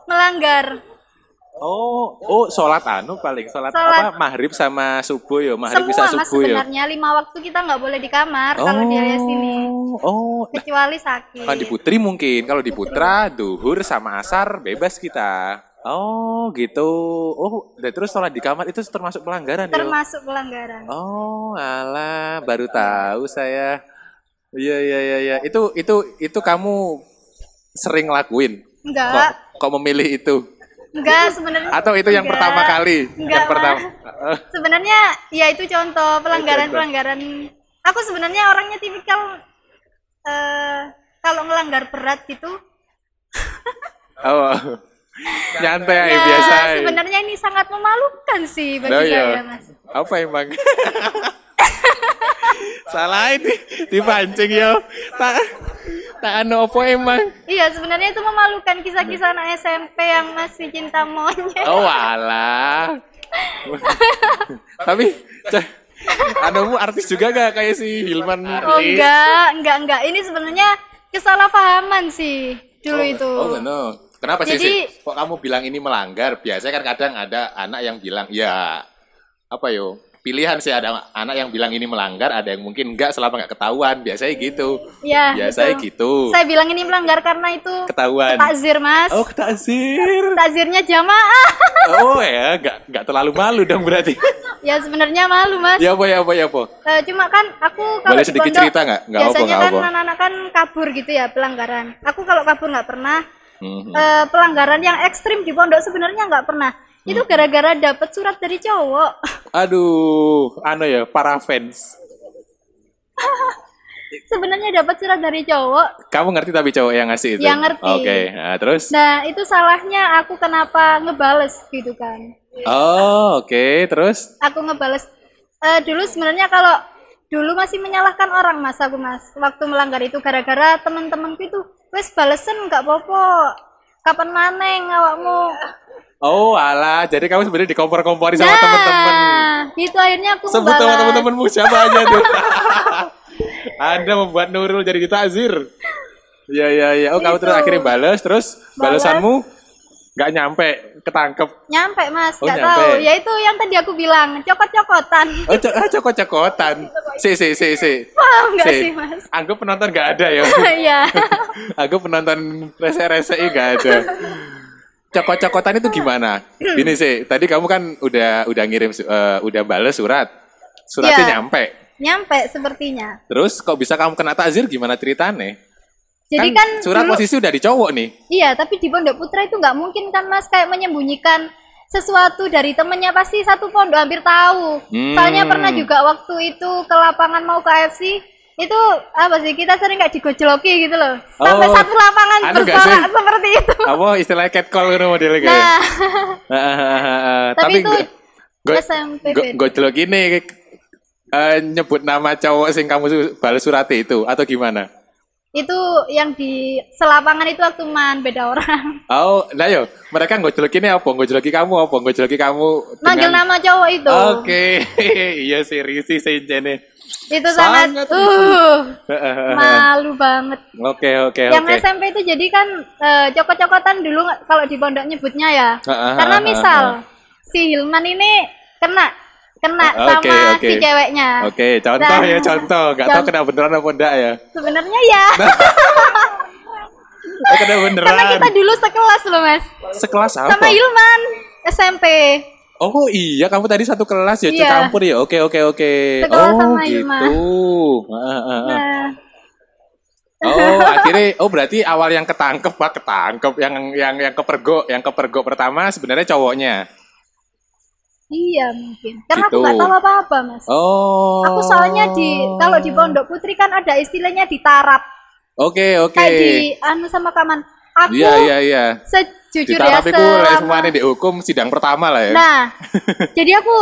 melanggar oh oh sholat anu paling sholat, Sholat- apa maghrib sama subuh ya maghrib bisa subuh ya sebenarnya lima waktu kita nggak boleh di kamar kalau di area sini oh kecuali sakit Kan di Putri mungkin, kalau di Putra, duhur sama asar bebas kita. Oh gitu. Oh, dan terus sholat di kamar itu termasuk pelanggaran ya? termasuk pelanggaran Oh, alah, baru tahu saya. Iya iya iya iya. Itu itu itu kamu sering lakuin. Kok enggak kok memilih itu? Enggak sebenarnya Atau itu yang Enggak. pertama kali? Enggak, yang pertama. Sebenarnya ya itu contoh pelanggaran pelanggaran aku sebenarnya orangnya tipikal eh kalau ngelanggar berat gitu Oh. Nyantai ya biasa. sebenarnya ini sangat memalukan sih bagi saya iya. mas Apa emang? Salah ini dipancing yo. Tak tak anu apa emang? iya sebenarnya itu memalukan kisah-kisah anak SMP yang masih cinta monyet Oh alah. Tapi anumu artis juga gak kayak si Hilman oh artis? enggak enggak enggak ini sebenarnya kesalahpahaman sih dulu itu Oh no. Kenapa sih, Jadi- sih? Kok kamu bilang ini melanggar? Biasanya kan kadang ada anak yang bilang, ya apa yo? Pilihan sih ada anak yang bilang ini melanggar, ada yang mungkin enggak selama nggak ketahuan. Biasanya gitu. ya Biasanya itu. gitu. saya bilang ini melanggar karena itu Ketahuan. takzir mas Oh, takzir. takzirnya jamaah Oh ya, nggak nggak terlalu malu dong berarti. ya sebenarnya malu mas ya apa ya apa ya apa. Eh, cuma kan aku kalau Boleh di sedikit cerita nggak? Nggak apa biasanya kan anak-anak kan kabur gitu ya pelanggaran aku kalau kabur nggak pernah Mhm. Eh, pelanggaran yang ekstrim di pondok sebenarnya nggak pernah itu Hmm. gara-gara dapat surat dari cowok Aduh, anu ya, para fans. sebenarnya dapat surat dari cowok Kamu ngerti tapi cowok yang ngasih itu? Yang ngerti. Oke, nah, terus? nah itu salahnya aku kenapa ngebales gitu kan Oh, oke, terus? aku ngebales Eh, dulu sebenarnya kalau dulu masih menyalahkan orang mas aku mas waktu melanggar itu gara-gara temen-temenku itu wes balesen nggak popo kapan maneng awakmu Oh, alah, jadi kamu sebenarnya dikompor-kompori sama teman-teman. Nah, itu akhirnya aku Sebut ngebalas. teman-temanmu siapa aja tuh. Anda membuat Nurul jadi ditazir. Iya, iya, iya. Oh, kamu Itu. terus akhirnya balas, terus Balas. balasanmu nggak nyampe, ketangkep. nyampe mas Oh, nggak nyampe. tahu ya itu yang tadi aku bilang cokot-cokotan Oh, co- ah, cokot-cokotan. Si, si, si, si. paham nggak Si. sih mas Anggap penonton nggak ada ya. iya Aku penonton rese-rese nggak ada. Cokot-cokotan itu gimana? Ini sih, tadi kamu kan udah udah ngirim eh, udah bales surat. Suratnya Iya. nyampe. nyampe sepertinya Terus kok bisa kamu kena takzir gimana ceritanya? jadi kan, surat dulu- posisi udah di cowok nih. iya tapi di pondok putra itu nggak mungkin kan mas kayak menyembunyikan sesuatu dari temennya pasti satu pondok hampir tahu Hmm. soalnya pernah juga waktu itu ke lapangan mau ke AFC itu apa sih kita sering kayak digojloki gitu loh sampai Oh, satu lapangan anu nggak bersorak seperti itu Apa istilahnya catcall gitu modelnya kayak. nah Tapi, itu gue SMP gue celok gini eh, nyebut nama cowok sing kamu balas surat itu atau gimana? itu yang di selapangan itu waktu man beda orang Oh, nah yo, mereka nggak jelek ini apa? Nggak jeleki kamu apa? Nggak jeleki kamu manggil dengan- nama cowok itu Oke, iya sih risi sih ini. Itu sangat, Sangat uh malu banget Oke, oke, yang oke. SMP itu jadi kan eh, cokot-cokotan dulu kalau di pondok nyebutnya ya karena misal si Hilman ini kena kena oke, sama oke. si ceweknya Oke, contoh Nah, ya contoh. Gak Con- kena beneran apa enggak ya? sebenarnya ya Oh, kena beneran. karena kita dulu sekelas loh mas Sekelas apa? sama Hilman SMP Oh iya, kamu tadi satu kelas ya, Iya. campur ya. Oke, oke, oke. Oh sama gitu. Ah, ah, ah. nah Oh, akhirnya oh berarti awal yang ketangkep pak ketangkep yang yang yang kepergok yang kepergok pertama sebenarnya cowoknya. iya mungkin karena aku Gitu. nggak tahu apa-apa mas Oh. Aku soalnya di kalau di Pondok Putri kan ada istilahnya ditarap. Oke oke. Kayak di anu sama kaman. Aku Iya iya iya. sejujur ya lah selama- dihukum sidang pertama lah ya. Nah, jadi aku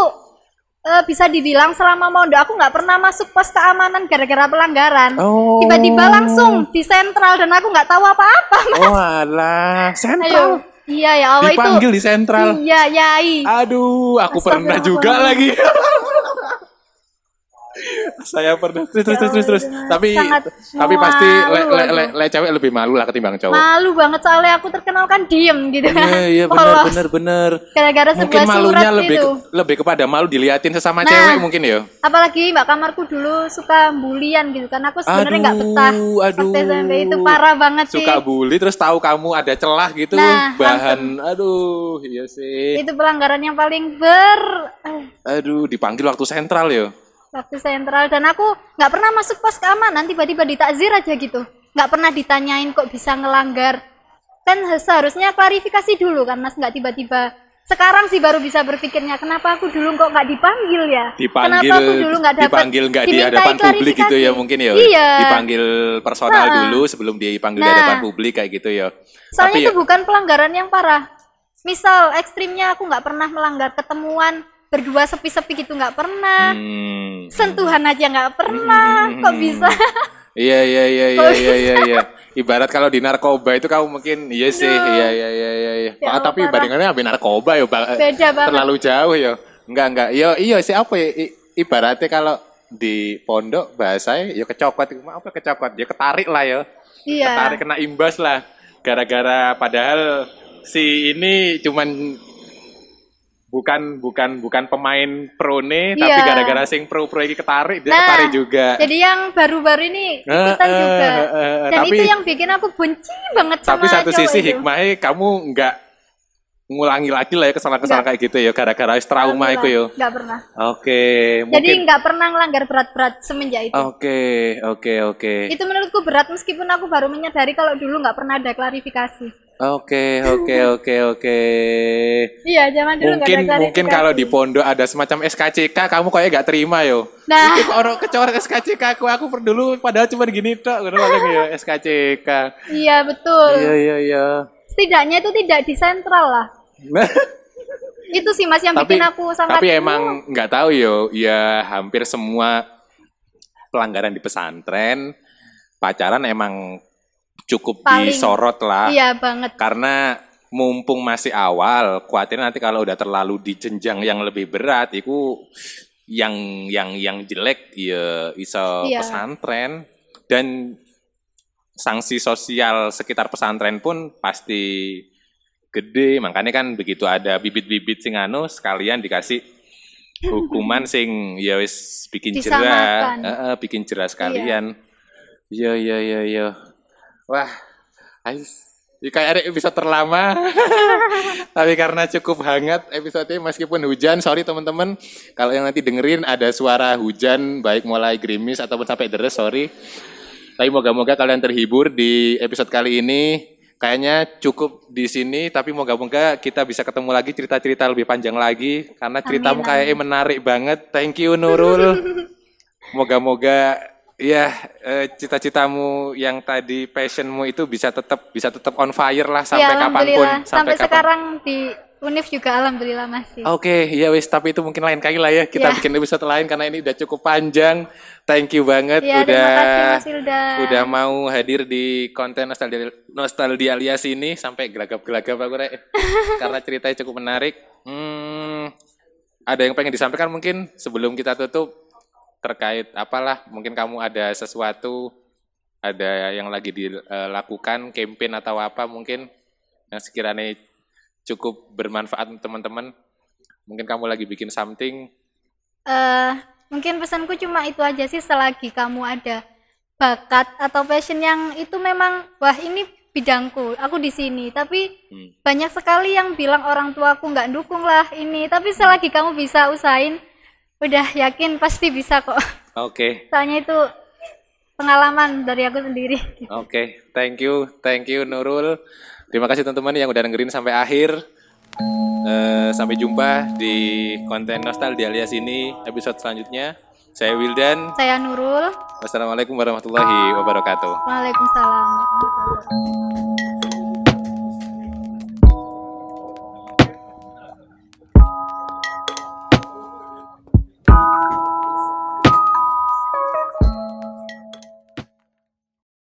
eh, bisa dibilang selama mondok aku nggak pernah masuk pos keamanan gara-gara pelanggaran. Oh. Tiba-tiba langsung di sentral dan aku nggak tahu apa-apa. Oh alah, Ayo. sentral. Iya ya Allah itu. Dipanggil di sentral. Iya, yai. Aduh, aku pernah juga lagi. Saya pernah terus terus terus terus. Tapi tapi pasti le, le, le, le cewek lebih malu lah ketimbang cowok. Malu banget soalnya aku terkenal kan diem gitu kan. Iya, iya benar benar benar. Gara-gara Mungkin sebuah surat malunya lebih itu. ke- lebih kepada malu diliatin sesama Nah. cewek mungkin ya. apalagi mbak kamarku dulu suka bulian gitu kan aku sebenarnya nggak betah aduh. SMP itu parah banget sih Suka bully terus tahu kamu ada celah gitu, Nah, bahan aduh, iya sih. itu pelanggaran yang paling ber Aduh, dipanggil waktu sentral ya. Waktu sentral. Dan aku nggak pernah masuk pos keamanan tiba-tiba ditakzir aja gitu. Nggak pernah ditanyain kok bisa ngelanggar. Kan seharusnya klarifikasi dulu kan mas. Nggak tiba-tiba. Sekarang sih baru bisa berpikirnya kenapa aku dulu kok nggak dipanggil ya? Dipanggil kenapa aku dulu nggak dapat dipanggil nggak di hadapan publik gitu ya mungkin ya. Iya. Dipanggil personal Nah. dulu sebelum dipanggil di Nah. hadapan publik kayak gitu ya. Soalnya tapi itu bukan pelanggaran yang parah. Misal ekstrimnya aku nggak pernah melanggar ketemuan berdua sepi-sepi gitu nggak pernah. hmm, Sentuhan aja nggak pernah. Hmm. Kok bisa? iya iya iya iya iya iya iya ibarat kalau di narkoba itu kamu mungkin iya sih Aduh. iya iya iya iya iya Ya Ah, Allah, tapi parah. bandingannya habis narkoba ya Bang. Beda banget. terlalu jauh ya enggak enggak iya iya sih apa ya I- ibaratnya kalau di pondok bahasanya ya kecopot apa kecopot ya ketarik lah ya Iya. ketarik kena imbas lah gara-gara padahal si ini cuman bukan bukan bukan pemain pro nih, Iya. tapi gara-gara sing pro pro ini ketarik dia Nah, ketarik juga. Jadi yang baru-baru ini ikutan Eh, juga. eh, eh, eh, Dan tapi- itu yang bikin aku benci banget tapi sama satu cowok sisi itu. hikmahnya kamu nggak ngulangi lagi lah ya kesalahan-kesalahan kayak gitu ya gara-gara trauma itu ya. Nggak pernah. Oke, Jadi mungkin nggak pernah ngelanggar berat-berat semenjak itu. Oke, oke, oke. Itu menurutku berat meskipun aku baru menyadari kalau dulu nggak pernah ada klarifikasi. Oke, oke, oke, oke. Iya, zaman dulu nggak Mungkin ada klarifikasi. mungkin kalau di pondok ada semacam SKCK, kamu kayak gak terima yo. Nah. Itu orang kecoret SKCK aku aku per dulu padahal cuma gini tok, ngono ya SKCK. Iya betul. Iya, iya, iya. Setidaknya itu tidak di sentral lah. Itu sih mas yang tapi bikin aku sangat. tapi emang nggak tahu yo, ya hampir semua pelanggaran di pesantren pacaran emang cukup Paling- disorot lah. Iya banget. karena mumpung masih awal, khawatir nanti kalau udah terlalu di jenjang yang lebih berat, itu yang yang yang jelek ya iso Iya. pesantren dan sanksi sosial sekitar pesantren pun pasti gede. Makanya kan begitu ada bibit-bibit sing anu sekalian dikasih hukuman sing ya wis bikin jerah. Disamakan. Heeh, bikin jerah sekalian. Iya. Iya iya iya wah ais Ya, kayak ada episode terlama. Tapi karena cukup hangat episode ini meskipun hujan sorry teman-teman. Kalau yang nanti dengerin ada suara hujan baik mulai gerimis ataupun sampai deres sorry. Tapi moga-moga kalian terhibur di episode kali ini. Kayaknya cukup di sini, tapi moga-moga kita bisa ketemu lagi cerita-cerita lebih panjang lagi. Karena ceritamu Amin, kayaknya menarik banget. Thank you Nurul. Moga-moga ya eh, cita-citamu yang tadi passionmu itu bisa tetap bisa tetap on fire lah sampai Iya, kapan pun. alhamdulillah. Sampai, kapan- sekarang di Unif juga alhamdulillah masih. Oke, ya wis, tapi itu mungkin lain kali lah ya. Kita Iya. bikin episode lain karena ini udah cukup panjang. Thank you banget Iya, udah terima kasih udah mau hadir di konten nostalgia nostalgia alias ini sampai gelagap-gelagap aku Rek. karena ceritanya cukup menarik. Hmm, ada yang pengen disampaikan mungkin sebelum kita tutup terkait apalah mungkin kamu ada sesuatu ada yang lagi dilakukan campaign atau apa mungkin yang sekiranya cukup bermanfaat teman-teman. Mungkin kamu lagi bikin something. Eh mungkin pesanku cuma itu aja sih selagi kamu ada bakat atau passion yang itu memang wah ini bidangku aku di sini. Tapi Hmm. banyak sekali yang bilang orang tuaku nggak dukung lah ini. Tapi selagi kamu bisa usahain udah yakin pasti bisa kok. Oke. Soalnya itu pengalaman dari aku sendiri. Oke, thank you, thank you Nurul. Terima kasih teman-teman yang udah dengerin sampai akhir. Eh, sampai jumpa di konten Nostalgia alias ini episode selanjutnya. Saya Wildan. saya Nurul Wassalamualaikum warahmatullahi wabarakatuh. Waalaikumsalam warahmatullahi wabarakatuh.